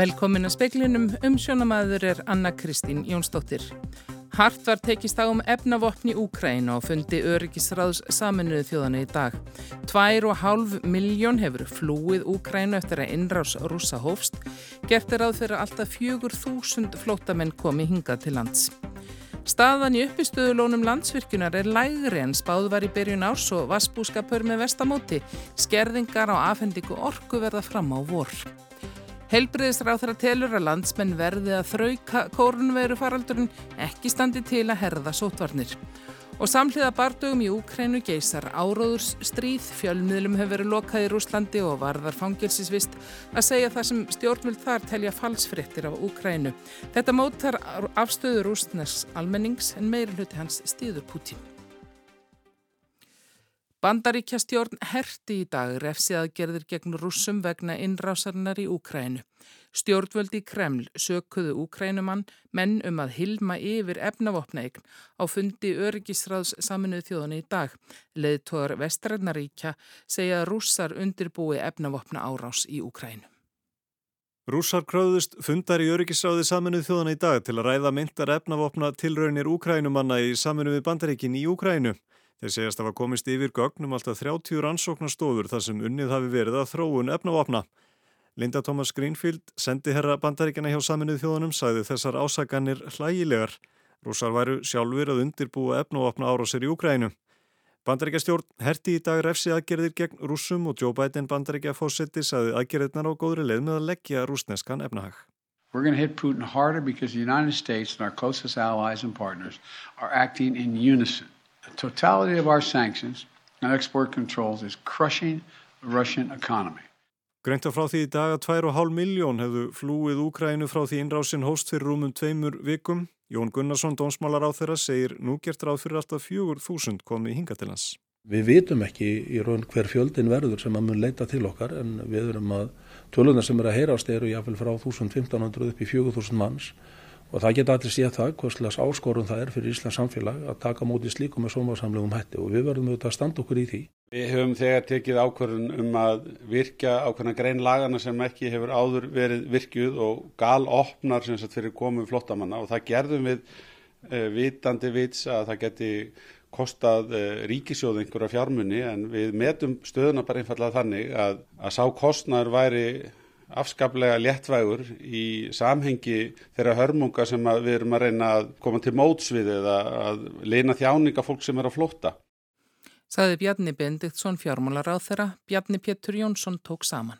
Velkomin að speklinum, umsjónamaður er Anna Kristín Jónsdóttir. Hart var tekist á um efnavopni Úkræna og fundi öryggisráðs saminuðu þjóðana í dag. Tvær og hálf miljón hefur flúið Úkrænu eftir að innrás rúsa hófst. Gert er að þeirra alltaf fjögur þúsund flótamenn komi hingað til lands. Staðan í uppistöðulónum landsvirkjunar er lægri en spáð var í byrjun árs og vassbúskapur með vestamóti. Skerðingar á afhendingu orku verða fram á vor. Helbriðisráð þar að telur að landsmenn verði að þrauka kórnveru faraldurinn ekki standi til að herða sótvarnir. Og samhliða bardögum í Úkrænu geysar áróðurs stríð, fjölmiðlum hefur verið lokað í Rúslandi og varðar fangilsisvist að segja það sem stjórnvöld þar telja falsfrittir af Úkrænu. Þetta mótar afstöður rústnars almennings en meiri hluti hans stýður Putin. Bandaríkjastjórn herti í dag refsi aðgerðir gegn rússum vegna innrásarinnar í Úkrænu. Stjórnvöldi Kreml sökuðu Úkrænumann menn um að hilma yfir efnavopnaegn á fundi öryggisráðs saminuð þjóðan í dag. Leðtóðar Vestrænaríkja segja að rússar undirbúi efnavopna árás í Úkrænu. Rússar kröðust fundar í öryggisráði saminuð þjóðan í dag til að ræða myndar efnavopna tilraunir Úkrænumanna í saminuði bandaríkin í Úkrænu. Þeir segjast að hafa komist yfir gögnum alltaf 30 rannsóknarstofur þar sem unnið hafi verið að þróun efnavapna. Linda Thomas Greenfield, sendi herra bandaríkjana hjá saminuð þjóðunum, sæði þessar ásaganir hlægilegar. Rúsar væru sjálfur að undirbúa efnavapna árásir í Ukrænu. Bandaríkjastjórn herti í dag refsi aðgerðir gegn rúsum og Joe Biden bandaríkja fósetti sæði aðgerðirnar á góðri leið með að leggja rúsneskan efnahag. We're going to hit Putin harder because the United States and our closest allies and partners are acting in unison. The totality of our sanctions and export controls is crushing the Russian economy. Greinta frá því í dag að 2,5 miljón hefðu flúið Úkrænu frá því innrásin hóst fyrir rúmum tveimur vikum. Jón Gunnarsson, dónsmálar á þeirra, segir nú gert ráð fyrir alltaf 4.000 komið hinga til hans. Við vitum ekki í raun hver fjöldin verður sem að mun leita til okkar en við erum að töluna sem er að heyrast eru jáfnvel frá 1500 upp í 4000 manns og það geta allir séð það hvers áskorun það er fyrir Íslands samfélag að taka móti slíkum með sómasamlegum hætti. Og við verðum auðvitað að standa okkur í því. Við höfum þegar tekið ákvörðun um að virkja ákveðna grein lagana sem ekki hefur áður verið virkjuð og gal opnar sem sagt fyrir komu flottamanna og það gerðum við uh, vitandi vits að það geti kostað uh, ríkisjóð einhverja fjármunni en við metum stöðuna bara einfallega þannig að, að sá kostnar væri afskaplega léttvægur í samhengi þeirra hörmunga sem við erum að reyna að koma til mótsvið eða að leina þjáninga fólk sem er að flóta. Saði Bjarni Bendiktsson fjármálar á þeirra, Bjarni Pétur Jónsson tók saman.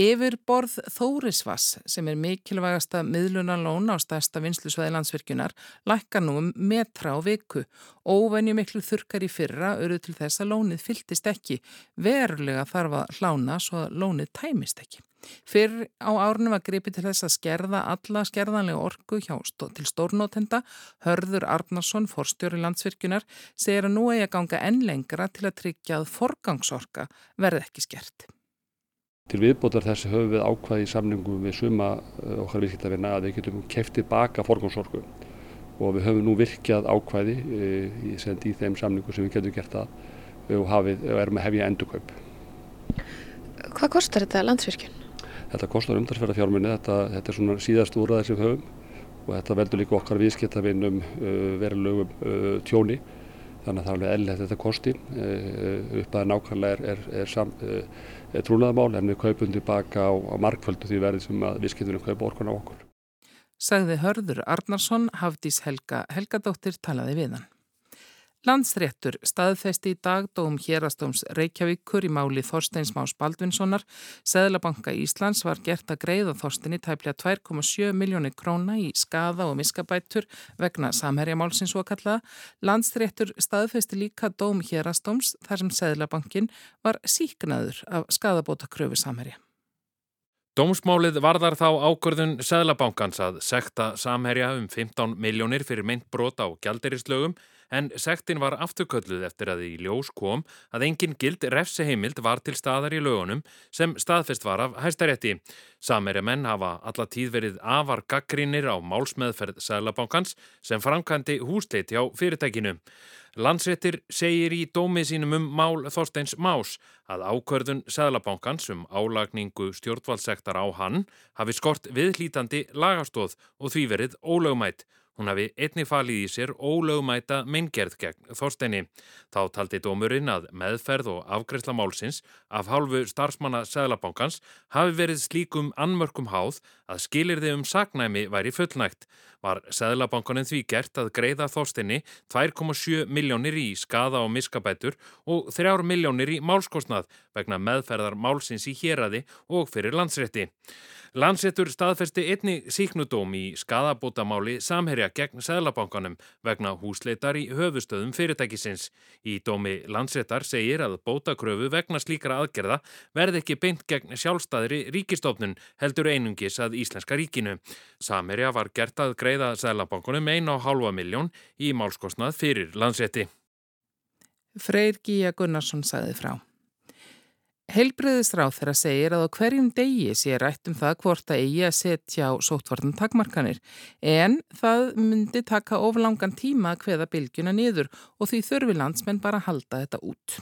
Yfir borð Þórisvass sem er mikilvægasta miðlunarlón á stærsta vinslusvæði landsvirkjunar lækkar nú um metra á viku. Óvenju miklu þurkar í fyrra öru til þess að lónið fylltist ekki. Verulega þarf að hlána svo að lónið tæmist ekki. Fyrr á árunum var gripið til þess að skerða alla skerðanlega orgu hjá til stórnótenda. Hörður Arnarsson, forstjóri landsvirkjunar, segir að nú eigi að ganga enn lengra til að tryggja að forgangsorka verði ekki skert. Til viðbótar þessi höfum við ákvaði í samlingum við suma eh, okkar viðskiptavina að við getum keftið baka forgangsorku og við höfum nú virkjað ákvaði eh, í, í þeim samlingum sem við getum gert það og, hafið, og erum að hefja endurkaup. Hvað kostar þetta landsvirkjun? Þetta kostar umdarsverða fjármunni, þetta, þetta er svona síðast úrraðir sem við höfum og þetta veldur líka okkar viðskiptavinum uh, verulegum uh, tjóni þannig að það er alveg eðlilegt þetta kosti uh, upp að nákvæmlega er, er, er sam, trúnaðamál en við kaupum tilbaka á, á markföldu því verði sem að við skiltum að kaupa orkun á okkur. Sagði Hörður Arnarsson, Hafdís Helga Helgadóttir talaði við hann. Landsréttur staðfesti í dag dóm hérastóms Reykjavíkur í máli Þorsteins Más Baldvinssonar. Seðlabanka Íslands var gert að greiða Þorstinni tæplega 2,7 miljónir króna í skada og miskabætur vegna samherjamálsins og kallaða. Landsréttur staðfesti líka dóm hérastóms þar sem Seðlabankin var síknaður af skadabóta kröfu samherja. Dómsmálið varðar þá ákvörðun Seðlabankans að sekta samherja um 15 miljónir fyrir meint brota á gjalderislögum en sektin var afturkölluð eftir að í ljós kom að engin gild refseheimild var til staðar í lögunum sem staðfest var af hæstarétti. Sameri menn hafa alla tíð verið afar gaggrínir á málsmeðferð Sælabankans sem framkandi húsleit hjá fyrirtækinu. Landsréttir segir í dómi sínum um mál Þorsteins Más að ákverðun Sæðlabankans um álagningu stjórnvaldsektar á hann hafi skort viðhlítandi lagastóð og því verið ólögumætt Hún hafi einni falið í sér ólögumæta meingerð gegn Þorsteini. Þá taldi dómurinn að meðferð og afgreifsla málsins af hálfu starfsmanna Sæðlabankans hafi verið slíkum anmörkum háð að skilirði um sagnæmi væri fullnægt. Var Sæðlabankanin því gert að greiða Þorsteini 2,7 miljónir í skada og miskabætur og 3 miljónir í málskostnað vegna meðferðar málsins í héradi og fyrir landsrétti. Landsettur staðfesti einni síknudóm í skadabótamáli samherja gegn Sæðlabankanum vegna húsleitar í höfustöðum fyrirtækisins. Í dómi landsettar segir að bótakröfu vegna slíkra aðgerða verði ekki beint gegn sjálfstæðri ríkistofnun heldur einungis að Íslenska ríkinu. Samherja var gert að greiða Sæðlabankunum 1,5 miljón í málskostnað fyrir landsetti. Freyr Gíja Gunnarsson sagði frá. Helbriðisráð þeirra segir að á hverjum degi sé rætt um það hvort að eigi að setja á sótvartan takmarkanir en það myndi taka oflangan tíma að hveða bylgjuna niður og því þurfi landsmenn bara halda þetta út.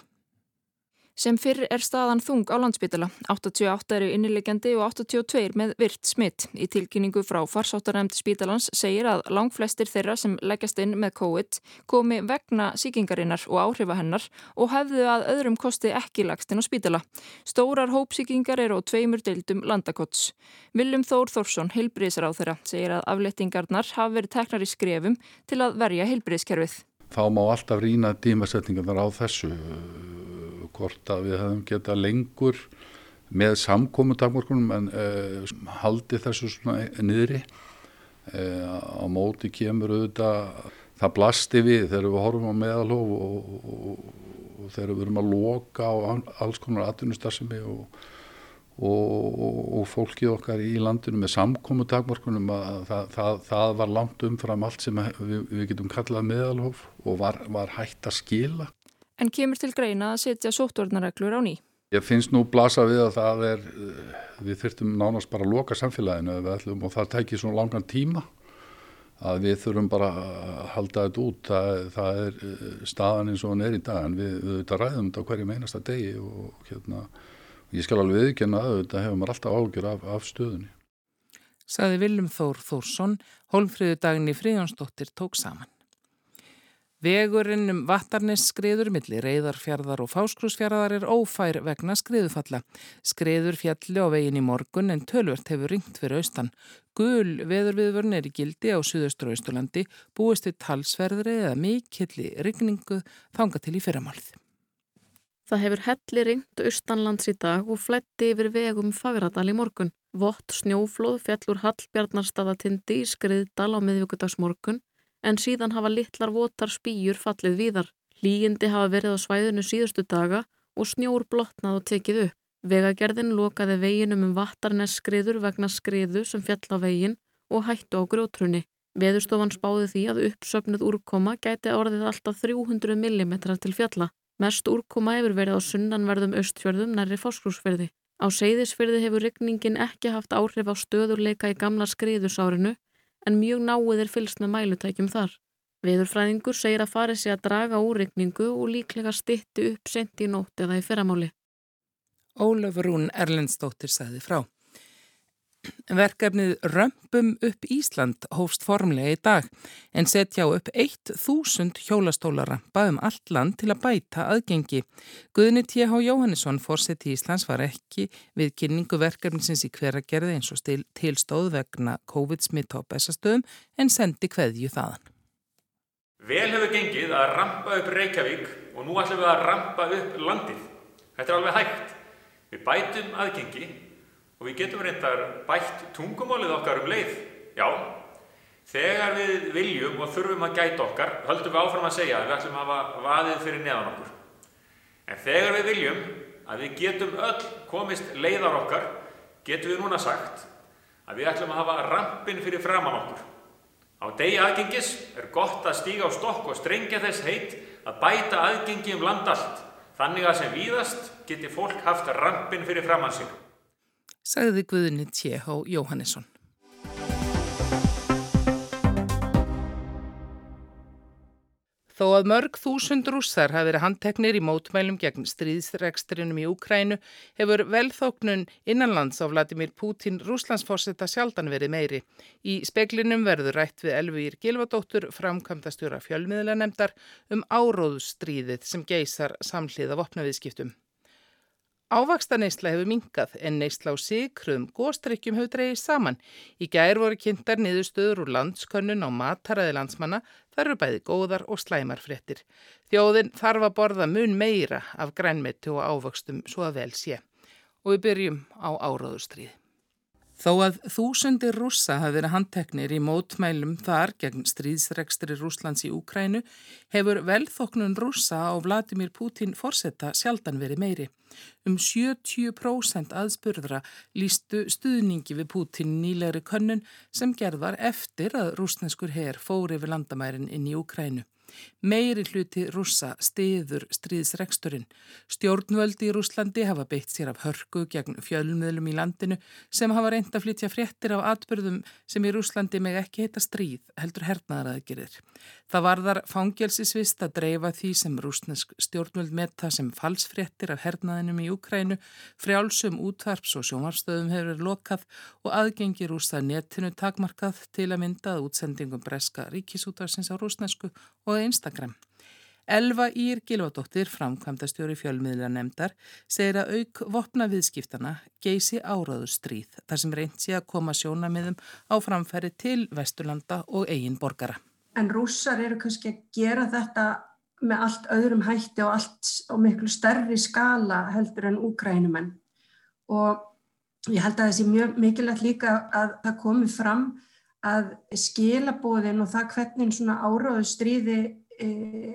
Sem fyrr er staðan þung á landsbytala. 88 eru innilegjandi og 82 með virt smitt. Í tilkynningu frá farsáttarhemd spítalans segir að langflestir þeirra sem leggjast inn með COVID komi vegna síkingarinnar og áhrifa hennar og hefðu að öðrum kosti ekki lagst inn á spítala. Stórar hópsíkingar eru á tveimur deildum landakots. Viljum Þór Þórsson, heilbriðsar á þeirra, segir að aflettingarnar hafi verið teknar í skrefum til að verja heilbriðskerfið. Þá má alltaf rína dímasetningarnar á þessu hvort að við hefum getað lengur með samkómutakmörkunum en uh, haldi þessu svona niðri. Uh, á móti kemur auðvitað það blasti við þegar við horfum á meðalhof og, og, og þegar við erum að loka á alls konar atvinnustarfsemi og, og fólkið okkar í landinu með samkómutakmörkunum að það, það, það var langt umfram allt sem við, við getum kallað meðalhof og var, var hægt að skila en kemur til greina að setja sóttvarnarreglur á ný. Ég finnst nú blasa við að það er, eh, við þurftum nánast bara að loka samfélaginu ætlum, og það tækir svona langan tíma að við þurfum bara að halda þetta út. Það, það er eh, staðan eins og hann er í dag en við, við þetta ræðum þetta hverjum einasta degi og hérna, ég skal alveg viðkynna að þetta hefur maður alltaf ágjör af, af stöðunni. Saði Viljum Þór Þórsson, hólfriðu daginn í Fríðjónsdóttir tók saman. Vegurinn um vattarnes skriður millir reyðarfjörðar og fáskrúsfjörðar er ófær vegna skriðufalla. Skriður fjalli á veginn í morgun en tölvört hefur ringt fyrir austan. Gul veðurviðvörn er í gildi á Suðaustur Ístulandi, búist við talsverðri eða mikilli rigningu þanga til í fyrramálið. Það hefur helli ringt austanlands í dag og fletti yfir vegum Fagradal í morgun. Vott snjóflóð fjallur Hallbjarnarstaðatindi í skriðdal á miðvíkudagsmorgun en síðan hafa litlar votar spýjur fallið víðar. Lígindi hafa verið á svæðinu síðustu daga og snjór blotnað og tekið upp. Vegagerðin lokaði veginum um vattarnesskriður vegna skriðu sem fjall á vegin og hættu á grjótrunni. Veðurstofan spáði því að uppsöfnuð úrkoma gæti orðið alltaf 300 mm til fjalla. Mest úrkoma hefur verið á sunnanverðum austfjörðum nærri fórskrúsferði. Á seyðisferði hefur rygningin ekki haft áhrif á stöðurleika í gamla skriðusárinu en mjög náið er fylst með mælutækjum þar. Veðurfræðingur segir að farið sé að draga úrregningu og líklega stitti upp sent í nótt eða í fyrramáli. Ólafur Rún Erlendstóttir sagði frá. Verkefnið Römpum upp Ísland hófst formlega í dag en setja á upp 1000 hjólastólarampa um allt land til að bæta aðgengi. Guðni T.H. Jóhannesson fórseti Íslands var ekki við kynningu verkefnisins í hveragerði eins og tilstóð vegna COVID-smitt á bestastöðum en sendi hverju þaðan. Vel hefur gengið að rampa upp Reykjavík og nú ætlum við að rampa upp landið. Þetta er alveg hægt. Við bætum aðgengi og við getum reyndar bætt tungumálið okkar um leið. Já, þegar við viljum og þurfum að gæta okkar, höldum við áfram að segja að við ætlum að hafa vaðið fyrir neðan okkur. En þegar við viljum að við getum öll komist leiðar okkar, getum við núna sagt að við ætlum að hafa rampin fyrir framann okkur. Á degi aðgengis er gott að stíga á stokk og strengja þess heit að bæta aðgengi um land allt, þannig að sem víðast geti fólk haft rampin fyrir framann sig. Sagði Guðinni T.H. Jóhannesson. Þó að mörg þúsund rússar hafi verið handteknir í mótmælum gegn stríðsrekstrinum í Úkrænu hefur velþóknun innanlands á Vladimir Putin rúslandsforsetta sjaldan verið meiri. Í speklinum verður rætt við Elvir Gilvadóttur framkvæmdastjóra fjölmiðlanemdar um áróðustríðið sem geysar samhliða vopnaviðskiptum. Ávaksta neysla hefur minkað en neysla á sigkruðum góstrykkjum hefur dreyið saman. Í gær voru kynntar niðurstöður úr landskönnun á mataræði landsmanna þar eru bæði góðar og slæmar fréttir. Þjóðin þarf að borða mun meira af grænmeti og ávöxtum svo að vel sé. Og við byrjum á áráðustrið. Þó að þúsundir rússa hafi verið handteknir í mótmælum þar gegn stríðsrekstri Rúslands í Úkrænu hefur velþoknun rússa á Vladimir Putin forsetta sjaldan verið meiri. Um 70% aðspurðra lístu stuðningi við Putin nýlegri könnun sem gerðvar eftir að rúsneskur herr fóri við landamærin inn í Úkrænu. Meiri hluti rússa stiður stríðsreksturinn. Stjórnvöldi í Rúslandi hafa beitt sér af hörku gegn fjölmiðlum í landinu sem hafa reynd að flytja fréttir af atbyrðum sem í Rúslandi meg ekki heita stríð, heldur hernaðaraðgerir. Það varðar fangelsisvist að dreifa því sem rúsnesk stjórnvöld metta sem falsfréttir af hernaðinum í Ukrænu, frjálsum útvarps og sjómarstöðum hefur verið lokað og aðgengi rústa netinu takmarkað til að myndað útsendingum breska ríkisútvarsins á rúsnesku og Instagram. Elva Ír Gilvadóttir, framkvæmdastjóri fjölmiðla nefndar, segir að auk vopna viðskiptana geysi áraður stríð þar sem reynd sé að koma sjónamiðum á framfæri til Vesturlanda og eigin borgara. En rússar eru kannski að gera þetta með allt öðrum hætti og allt og miklu stærri skala heldur en úkrænumenn og ég held að þessi mjög mikilvægt líka að það komi fram að skilabóðin og það hvernig svona áraðu stríði e,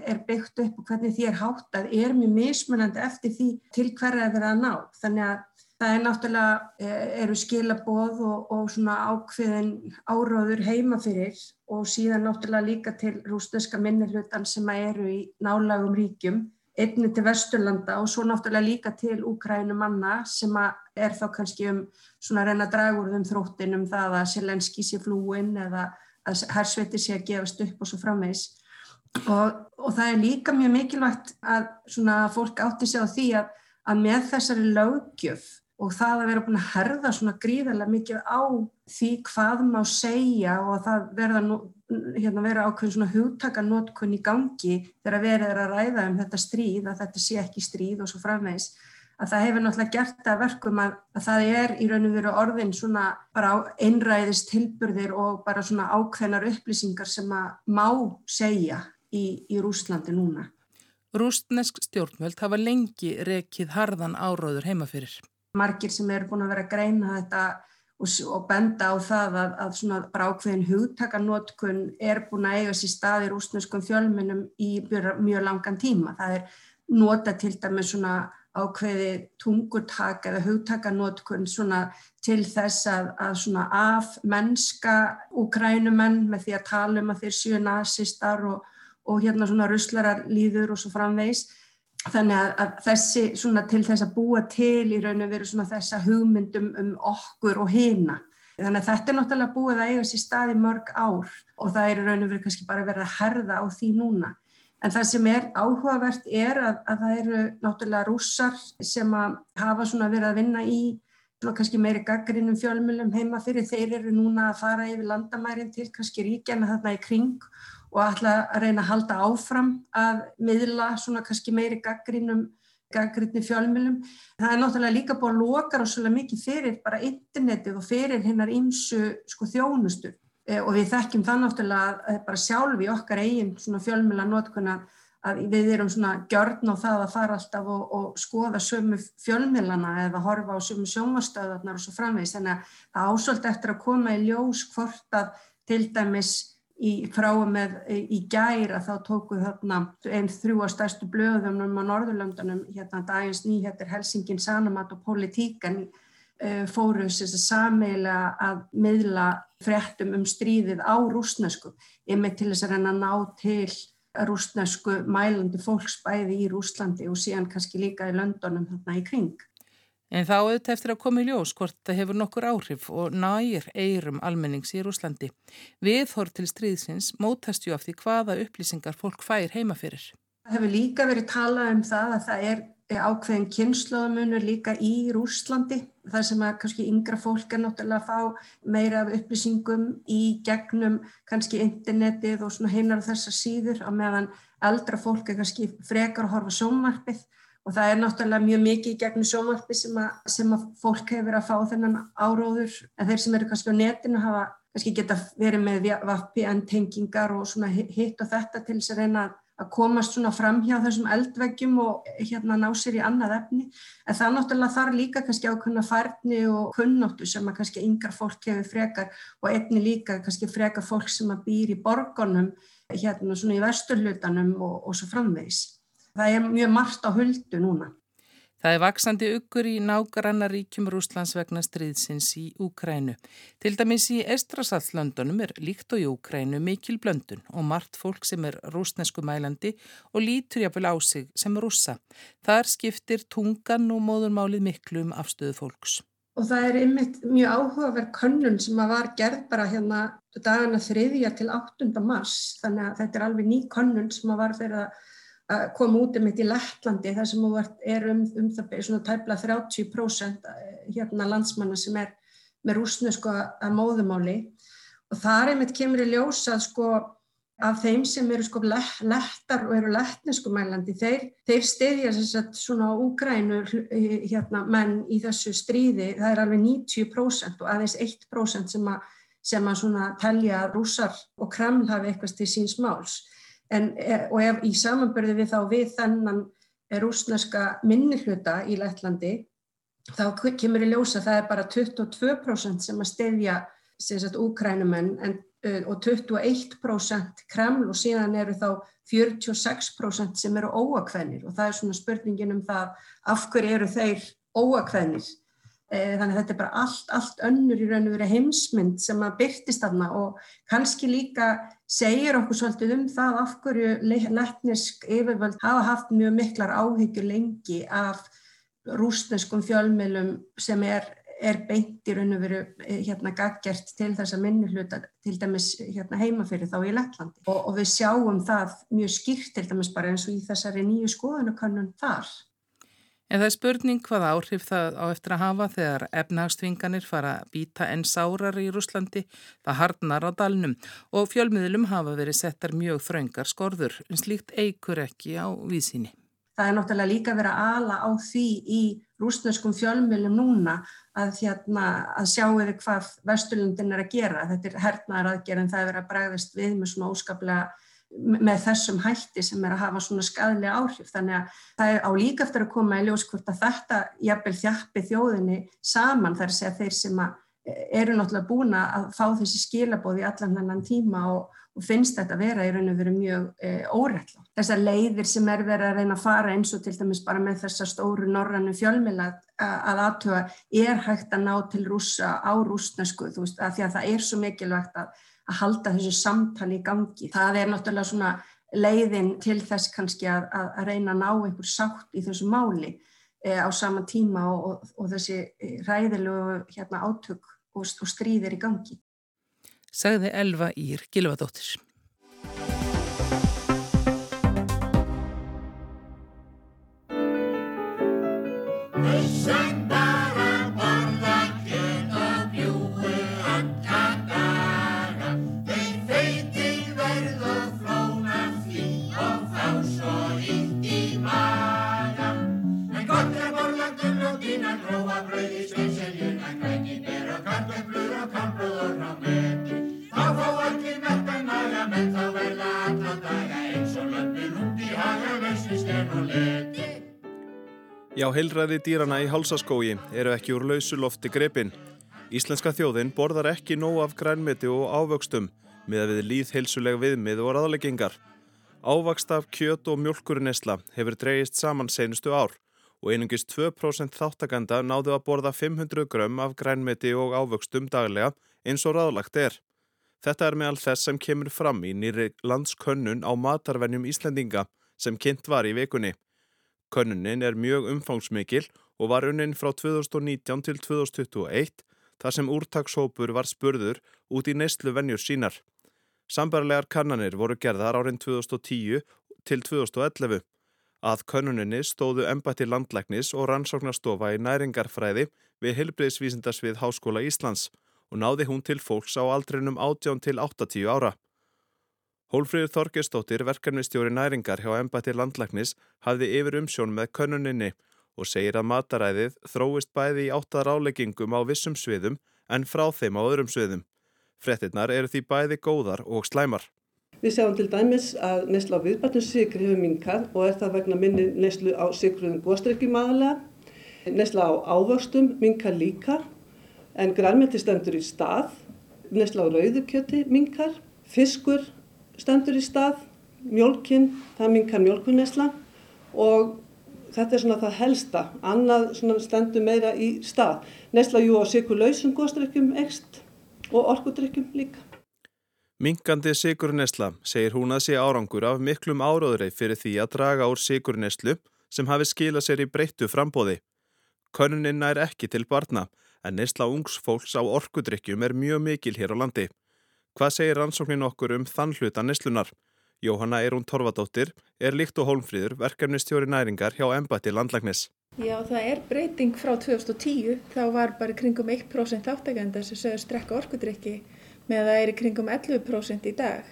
er byggt upp og hvernig því er háttað er mjög mismunandi eftir því til hverja það er að ná. Þannig að það er náttúrulega, e, eru skilabóð og, og svona ákveðin áraður heima fyrir og síðan náttúrulega líka til rúsneska minnirlutan sem eru í nálagum ríkjum einni til Vesturlanda og svo náttúrulega líka til Úkrænu manna sem er þá kannski um svona reyna þeim þróttin um það að Selenski sé flúin eða að hersveiti sé að gefast upp og svo framvegs og, og það er líka mjög mikilvægt að svona fólk átti sig á því að, að með þessari lögjöf og það að vera búin að herða svona gríðarlega mikið á því hvað má segja og að það verða nú hérna, vera ákveðin svona hugtakanótkun í gangi þegar verið er að ræða um þetta stríð, að þetta sé ekki stríð og svo framvegs, að það hefur náttúrulega gert að verkum að, að það er í raun og veru orðin svona bara einræðist tilburðir og bara svona ákveðnar upplýsingar sem að má segja í, í Rúslandi núna. Rústnesk stjórnvöld hafa lengi rekið harðan áráður heimafyrir. Margir sem eru búin að vera að greina þetta og, og benda á það að, að svona bara ákveðin hugtakanótkun er búin að eiga sér stað í rúsneskum fjölminum í mjög langan tíma. Það er nota til dæmis svona ákveði tungurtak eða hugtakanótkun til þess að, að af mennska úkrænumenn með því að tala um að þeir séu nazistar og, og hérna svona ruslarar líður og svo framvegs þannig að, að þessi svona til þess að búa til í raun og veru svona þessa hugmyndum um okkur og hina. Þannig að þetta er náttúrulega búið að eiga sér stað í mörg ár og það er raun og veru kannski bara verið að herða á því núna. En það sem er áhugavert er að, að það eru náttúrulega rússar sem að hafa svona verið að vinna í kannski meiri gaggrinnum fjölmjölum heima fyrir þeir eru núna að fara yfir landamærin til kannski ríkjana þarna í kring og ætla að reyna að halda áfram að miðla svona kannski meiri gaggrinum gaggrinni fjölmjölum. Það er náttúrulega líka búin að loka rosalega mikið fyrir bara internetið og fyrir hennar ímsu sko þjónustu e, og við þekkjum það náttúrulega bara sjálf í okkar eigin svona fjölmjöla notkuna að við erum svona gjörn á það að fara alltaf og, og skoða sömu fjölmjölana eða horfa á sömu sjónvastöðarnar og svo framvegis. Þannig að það ásöld eftir að koma í ljós hvort að til dæmis í frá með í gæra þá tóku þarna einn þrjú að stærstu blöðum á Norðurlöndunum, hérna dagins nýhettir Helsingin Sanamat og Politíkan uh, fóru sameila að miðla fréttum um stríðið á rúsnesku, yfir til þess að reyna að ná til rúsnesku mælandi fólks bæði í Rúslandi og síðan kannski líka í löndunum þarna í kring. En þá auðvitað eftir að koma í ljós hvort það hefur nokkur áhrif og nægir eirum almennings í Rúslandi. Viðhor til stríðsins mótast ju af því hvaða upplýsingar fólk fær heima fyrir. Það hefur líka verið talað um það að það er ákveðin kynnslóðamunur líka í Rúslandi. Það sem að kannski yngra fólk er náttúrulega að fá meira af upplýsingum í gegnum kannski internetið og svona heinar þessar síður á meðan eldra fólk er kannski frekar að horfa sjónvarpið og það er náttúrulega mjög mikið í gegnum sjónvarpið sem sem að fólk hefur að fá þennan áróður en þeir sem eru kannski á netinu hafa kannski geta verið með VPN tengingar og svona hitt og þetta til þess að reyna að að komast svona fram hjá þessum eldveggjum og hérna ná sér í annað efni en það náttúrulega þarf líka kannski ákveðna færni og kunnóttu sem að kannski yngar fólk hefur frekar og einni líka kannski frekar fólk sem að býr í borgonum hérna svona í vesturlutanum og, og svo framvegs. Það er mjög margt á huldu núna. Það er vaksandi uggur í nágrannaríkjum Rúslands vegna stríðsins í Úkrænu. Til dæmis í Estrasallandunum er líkt og í Úkrænu mikil blöndun og margt fólk sem er rúsnesku mælandi og lítur jáfnvel á sig sem rússa. Þar skiptir tungan og móðurmálið miklu um afstöðu fólks. Og það er einmitt mjög áhugaverð könnun sem að var gerð bara hérna dagana þriðja til 8. mars. Þannig að þetta er alveg ný könnun sem að var fyrir að að koma út um þetta í Lettlandi þar sem er um, um það svona tæpla 30% eh, hérna landsmanna sem er með rúsnesku að móðumáli og þar einmitt kemur í ljósa sko af þeim sem eru sko lettar og eru lettnesku mælandi, þeir, þeir stiðja svona úgrænu hérna menn í þessu stríði, það er alveg 90% og aðeins 1% sem að, sem að svona telja rúsar og Kreml hafi eitthvað til síns máls. En, eh, og ef í samanbörðu við þá við þennan rúsneska minnihluta í Lettlandi þá kemur í ljósa það er bara 22% sem að stefja úkrænumenn uh, og 21% Kreml og síðan eru þá 46% sem eru óakvennir og það er svona spurningin um það af hverju eru þeir óakvennir Eh, þannig að þetta er bara allt, allt önnur í raun og verið heimsmynd sem að byrtist aðna og kannski líka segir okkur svolítið um það af hverju letnisk yfirvöld hafa haft mjög miklar áhyggjur lengi af rúsneskum fjölmjölum sem er, er beint í raun og verið eh, hérna gaggjert til þess að minni hluta til dæmis hérna heima fyrir þá í Lettlandi og, og við sjáum það mjög skýrt til dæmis bara eins og í þessari nýju skoðanakönnun þar. En það er spurning hvað áhrif það á eftir að hafa þegar efnagstvinganir fara að býta enn sárar í Rúslandi, það hardnar á dalnum og fjölmiðlum hafa verið settar mjög þraungar skorður, en slíkt eigur ekki á vísinni. Það er náttúrulega líka verið að ala á því í rúsneskum fjölmiðlum núna að, hérna, að sjáu þið hvað Vesturlundin er að gera. Þetta er hernaðar aðgerð en það er verið að bregðast við með svona óskaplega með þessum hætti sem er að hafa svona skadlega áhrif þannig að það er á líka eftir að koma í ljós hvort að þetta jafnvel þjappi þjóðinni saman þar að segja þeir sem eru náttúrulega búin að fá þessi skilabóði allan hennan tíma og, og finnst þetta að vera í raun og veru mjög e, órætla. Þessar leiðir sem er verið að reyna að fara eins og til dæmis bara með þessa stóru norrannu fjölmila að aðtöfa er hægt að ná til rúsa á rúsnesku þú veist að því að það er svo mikilvægt að að halda þessu samtali í gangi. Það er náttúrulega svona leiðin til þess kannski að, að, að reyna að ná einhver sátt í þessu máli e, á sama tíma og, og, og þessi eh, ræðilegu hérna, átök og, og stríðir í gangi. Sagði Elva Ír Gilvadóttir. Já, heilræði dýrana í hálsaskógi eru ekki úr lausu lofti grepin. Íslenska þjóðin borðar ekki nóg af grænmeti og ávöxtum með að við líð heilsuleg viðmið og raðleggingar. Ávakst af kjöt og mjölkurinnesla hefur dreyist saman seinustu ár og einungist 2% þáttakanda náðu að borða 500 grömm af grænmeti og ávöxtum daglega eins og ráðlagt er. Þetta er meðal þess sem kemur fram í nýri landskönnun á matarvenjum Íslendinga sem kynnt var í vikunni. Könnunin er mjög umfangsmikil og var unnin frá 2019 til 2021 þar sem úrtakshópur var spurður út í neyslu venjur sínar. Sambarlegar kannanir voru gerðar árin 2010 til 2011. Að könnuninni stóðu embætti landlæknis og rannsóknastofa í næringarfræði við Hilbriðsvísindarsvið Háskóla Íslands og náði hún til fólks á aldrinum 18 til 80 ára. Hólfríður Þorgestóttir, verkefnistjóri næringar hjá embætti landlæknis, hafði yfir umsjón með könnuninni og segir að mataræðið þróist bæði í áttar áleggingum á vissum sviðum en frá þeim á öðrum sviðum. Frettinnar eru því bæði góðar og slæmar. Við sjáum til dæmis að neslu á viðbarnussikri hefur minkað og er það vegna minni neslu á sikruðum góðstrykkjum aðalega. Neslu á ávöxtum minkar líka en grænmeti stendur í stað. Neslu á rauðukjöti minkar, fiskur stendur í stað, mjölkin, það minkar mjölkunnesla og þetta er svona það helsta. Annað stendur meira í stað. Neslu á jú á sikurlausum góðstrykkjum ekst og orkudrykkjum líka. Minkandi sigurnesla segir hún að sé árangur af miklum áróðureið fyrir því að draga úr sigurneslu sem hafi skilað sér í breyttu frambóði. Könnunin er ekki til barna en nesla ungs fólks á orkudrykkjum er mjög mikil hér á landi. Hvað segir rannsóknin okkur um þann hluta neslunar? Jóhanna Eirún Torfadóttir er líkt og hólmfríður verkefnistjóri næringar hjá Embati landlæknis. Já, það er breyting frá 2010. Þá var bara kringum 1% áttakenda sem sögust drekka orkudrykki með það er kringum 11% í dag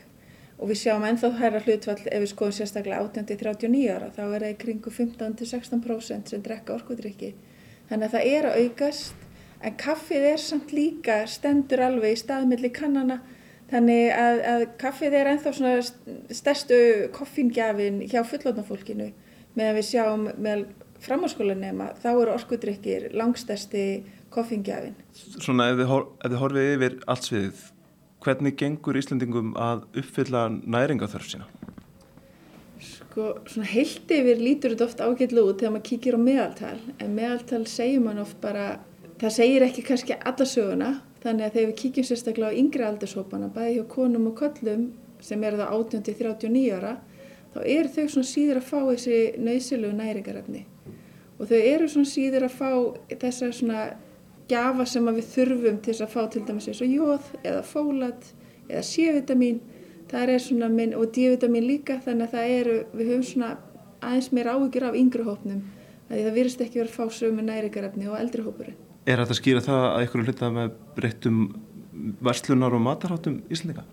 og við sjáum ennþá hæra hlutfall ef við skoðum sérstaklega 18-39 ára þá er það kringum 15-16% sem drekka orkudrykki þannig að það er að aukast en kaffið er samt líka stendur alveg í staðmilli kannana þannig að, að kaffið er ennþá svona stærstu koffíngjafin hjá fullotnafólkinu meðan við sjáum með framháskólanema þá eru orkudrykkir langstærsti koffíngjafin. Svona ef þið, ef þið horfið yfir allt sviðið hvernig gengur Íslandingum að uppfylla næringaþörf sína? Sko, svona heilt yfir lítur þetta oft ágætlu út þegar maður kíkir á meðaltal, en meðaltal segir mann oft bara, það segir ekki kannski alla söguna, þannig að þegar við kíkjum sérstaklega á yngri aldurshópana, bæði hjá konum og köllum sem eru það 18-39 ára, þá eru þau svona síður að fá þessi nöysilegu næringarefni og þau eru svona síður að fá þessa svona gjafa sem við þurfum til að fá til dæmis eins og jóð eða fólat eða C-vitamin það er svona minn og D-vitamin líka þannig að það eru, við höfum svona aðeins meira áhugir af yngri hópnum því það virðist ekki verið að fá sömu næringarefni og eldri hópurinn. Er þetta að skýra það að einhverju hluta með breyttum verslunar og matarháttum íslendinga?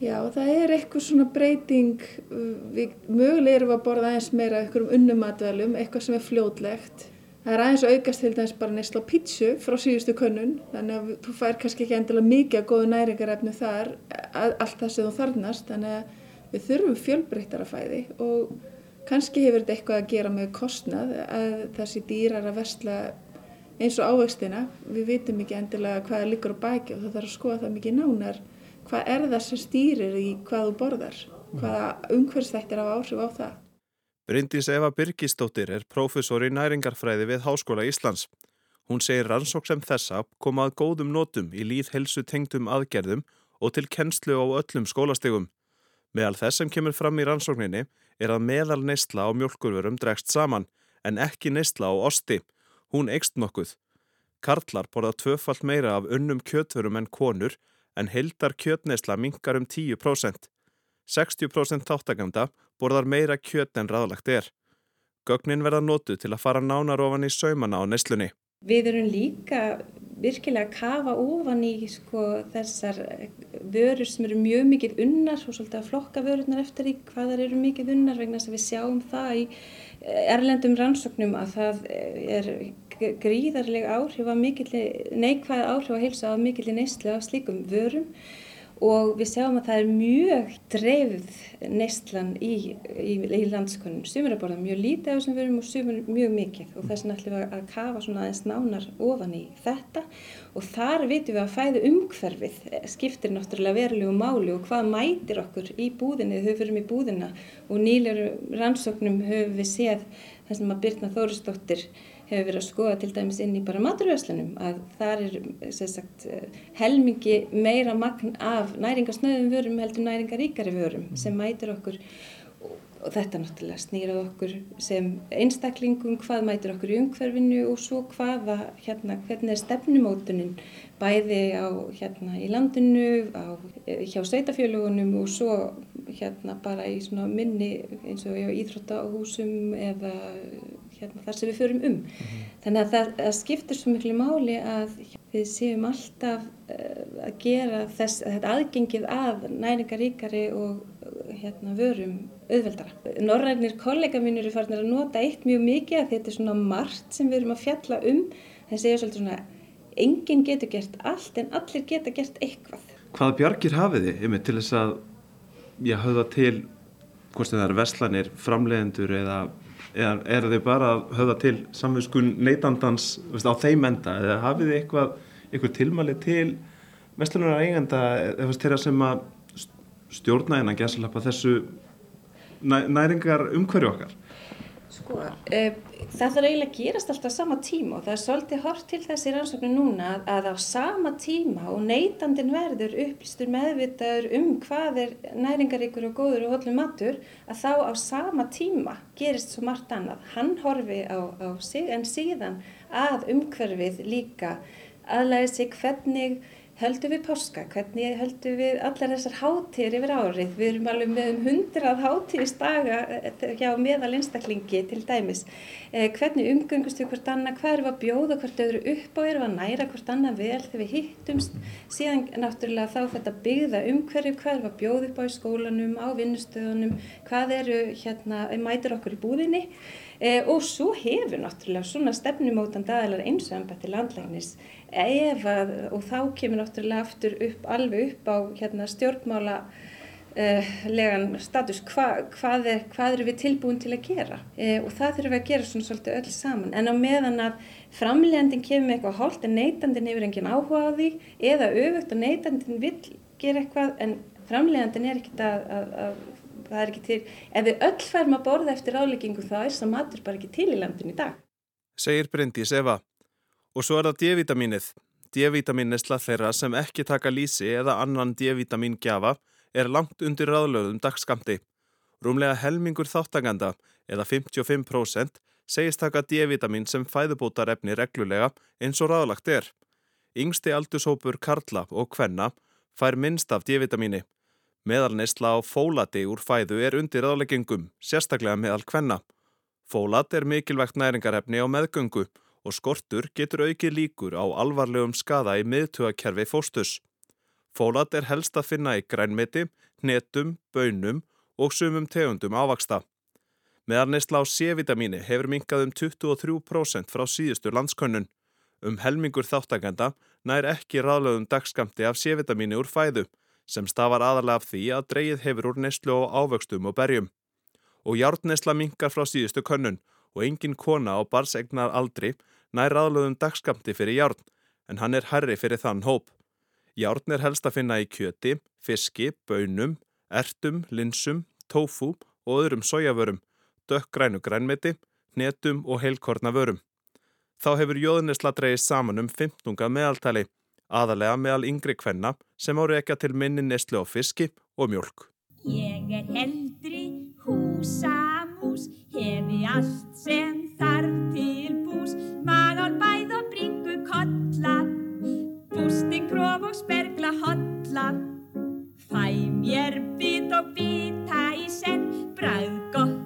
Já, það er eitthvað svona breyting, við mögulega erum að borða aðeins meira einhverjum unnum matvelum, eitthvað sem er fljótlegt Það er aðeins aukast til dæmis bara neysla á pítsu frá síðustu könnun þannig að þú fær kannski ekki endilega mikið að góðu næringarefnu þar allt það sem þú þarnast þannig að við þurfum fjölbreyttara fæði og kannski hefur þetta eitthvað að gera með kostnað að þessi dýrar að versla eins og ávextina við vitum ekki endilega hvað er líkur á bæki og það þarf að skoða það mikið nánar hvað er það sem stýrir í hvað þú borðar hvaða umhverfstættir af áhrif á það Bryndís Eva Birgisdóttir er prófessor í næringarfræði við Háskóla Íslands. Hún segir rannsók sem þessa koma að góðum nótum í líðhelsu tengdum aðgerðum og til kennslu á öllum skólastegum. Meðal þess sem kemur fram í rannsókninni er að meðal neistla á mjölkurverum dregst saman en ekki neistla á osti. Hún eikst nokkuð. Karlar borða tvöfalt meira af unnum kjötverum en konur en heldar kjötneistla mingar um 10%. 60% þáttakanda borðar meira kjöt en ráðlagt er. Gögnin verða nótu til að fara nánar ofan í saumana á neslunni. Við erum líka virkilega að kafa ofan í sko, þessar vörur sem eru mjög mikið unnar og svolítið að flokka vörurnar eftir í hvað þar eru mikið unnar vegna þess að við sjáum það í erlendum rannsóknum að það er gríðarlega áhrif að mikilli, neikvæð áhrif að heilsa að mikilli neyslu af slíkum vörum og við sjáum að það er mjög dreifð neistlan í, í, í landskonum. Sumir að borða mjög lítið á þessum vörum og sumir mjög mikið. Og þess vegna ætlum við að kafa svona aðeins nánar ofan í þetta. Og þar vitum við að fæðu umhverfið skiptir náttúrulega verulegu máli og hvað mætir okkur í búðinni, þau fyrir í búðina. Og nýlegur rannsóknum höfum við séð sem að Birna Þórisdóttir hefur verið að skoða til dæmis inn í bara maturvæslanum að þar er sagt, helmingi meira magn af næringarsnöðum vörum heldur næringaríkari vörum sem mætir okkur. Og þetta náttúrulega snýrað okkur sem einstaklingum, hvað mætir okkur í umhverfinu og svo hvaða, hérna, hvernig er stefnumótunin bæði á, hérna, í landinu, á, hjá sveitafjölugunum og svo hérna bara í svona minni eins og í Íþróttahúsum eða hérna, þar sem við förum um. Mm -hmm. Þannig að það að skiptir svo miklu máli að við séum alltaf uh, að gera þess, að þetta aðgengið að næringaríkari og uh, hérna, vörum auðveldara. Norrænir kollega mínur er farin að nota eitt mjög mikið að þetta er svona margt sem við erum að fjalla um. Það segja svolítið svona, enginn getur gert allt en allir geta gert eitthvað. Hvað bjargir hafið þið, yfir til þess að ég höfða til hvort það er veslanir, framleiðendur eða eða er þau bara að höfða til samvinskun neytandans á þeim enda? Eða hafið þið eitthvað, eitthvað tilmæli til vestlunar eigenda eða þeirra sem að stjórna en að gæsa þessu næ, næringar umhverju okkar Sko, uh, það þarf eiginlega að gerast alltaf sama tíma og það er svolítið hort til þessi rannsóknu núna að á sama tíma og neytandin verður upplýstur meðvitaður um hvað er næringaríkur og góður og hollum matur að þá á sama tíma gerist svo margt annað. Hann horfi á, á sig en síðan að umhverfið líka aðlæði sig hvernig höldum við páska, hvernig höldum við allar þessar hátir yfir árið. Við erum alveg með um hundrað hátíðisdaga eh, hjá meðal einstaklingi til dæmis. Eh, hvernig umgöngust við hvort annað, hvað erum við að bjóða hvort öðru upp á, erum við að næra hvort annað vel þegar við hittumst. Síðan náttúrulega þá þetta byggða umhverju, hvað erum við að bjóða upp á í skólanum, á vinnustöðunum, hvað eru hérna, mætir okkur í búðinni. Eh, og svo hefur náttúrulega svona stefnumótandi aðeinar eins og ennbætti landlægnis ef að, og þá kemur náttúrulega aftur upp, alveg upp á hérna, stjórnmála uh, legan status, Hva, hvað, er, hvað eru við tilbúin til að gera uh, og það þurfum við að gera svona svolítið öll saman en á meðan að framlegandin kemur eitthvað hálft en neytandin hefur engin áhuga á því eða auðvögt og neytandin vil gera eitthvað en framlegandin er ekkit að, að, að það er ekki til, ef við öll færum að borða eftir áleggingu þá er það matur bara ekki til í landin í dag. Segir Bryndís Eva. Og svo er það D-vitamínið. D-vitaminnessla þeirra sem ekki taka lísi eða annan D-vitamin gjafa er langt undir ráðlöðum dagskamti. Rúmlega helmingur þáttakanda eða 55% segist taka D-vitamin sem fæðubótarefni reglulega eins og ráðlagt er. Yngsti aldurshópur Karla og Kvenna fær minnst af D-vitamini. Meðalneisla á fólati úr fæðu er undir ráðleggingum, sérstaklega meðal Kvenna. Fólat er mikilvægt næringarefni á meðgöngu og skortur getur aukið líkur á alvarlegum skada í miðtugakerfi fóstus. Fólat er helst að finna í grænmeti, hnetum, bönum og sumum tegundum ávaksta. Meðan neistla á C-vitamíni hefur minkað um 23% frá síðustu landskönnun. Um helmingur þáttakenda nær ekki ráðlöðum dagskamti af C-vitamíni úr fæðu sem stafar aðalega af því að dreyið hefur úr neistlu á ávöxtum og berjum. Og hjártneistla minkar frá síðustu könnun og engin kona á barsegnar aldri nær ráðlöðum dagskamti fyrir járn en hann er herri fyrir þann hóp. Járn er helst að finna í kjöti, fiski, bönum, ertum, linsum, tófu og öðrum sojavörum, dökkgrænu grænmeti, hnetum og heilkorna vörum. Þá hefur jóðunisla dreyið saman um 15 meðaltali, aðalega meðal yngri kvenna sem ári ekki til minni neslu á fiski og mjölk. Ég er heldri húsamús, hefi allt sem þarf til bús, maður bæð og bringu kolla, bústing, krof og spergla hotla. Fæ mér bit og bita í senn, bræð gott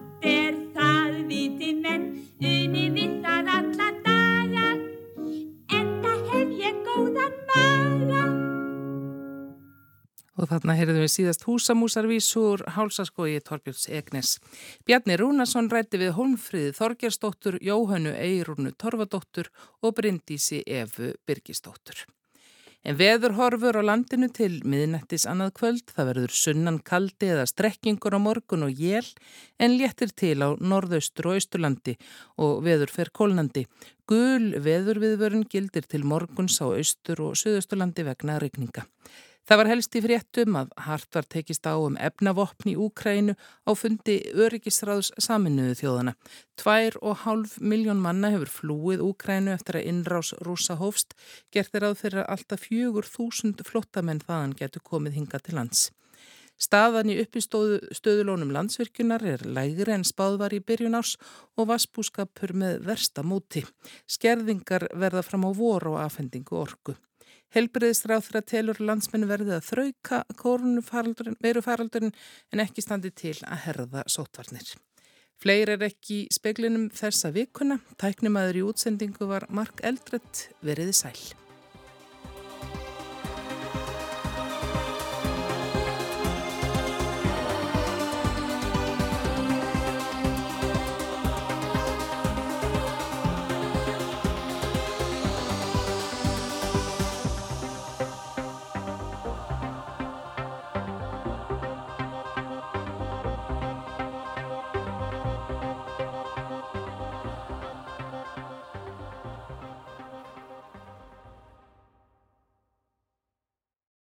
þarna heyrðum við síðast húsamúsarvísur hálsaskogi Torbjörns Egnes. Bjarni Rúnarsson rætti við Holmfríði Þorgersdóttur, Jóhannu Eirúnu Torfadóttur og Bryndísi Efu Birgisdóttur. En veður horfur á landinu til miðnættis annað kvöld, það verður sunnan kaldi eða strekkingur á morgun og jél en léttir til á norðaustur og austurlandi og veður fer kólnandi. Gul veðurviðvörun gildir til morguns á austur og söðusturlandi vegna regninga. Það var helst í fréttum að hart var tekist á um efnavopn í Úkrænu á fundi öryggisráðs saminuðu þjóðana. Tvær og hálf miljón manna hefur flúið Úkrænu eftir að innrás rúsa hófst, gert er að fyrir alltaf fjögur þúsund flottamenn þaðan getur komið hinga til lands. Staðan í uppistöðulónum landsvirkjunar er lægri en spáðvar í byrjun árs og vassbúskapur með versta móti. Skerðingar verða fram á voru og afhendingu orgu. Helbriðisráð þeirra telur landsmenn verði að þrauka verufaraldurinn en ekki standi til að herða sótvarnir. Fleir er ekki í speklinum þessa vikuna. Tæknimaður í útsendingu var Mark Eldrett veriði sæl.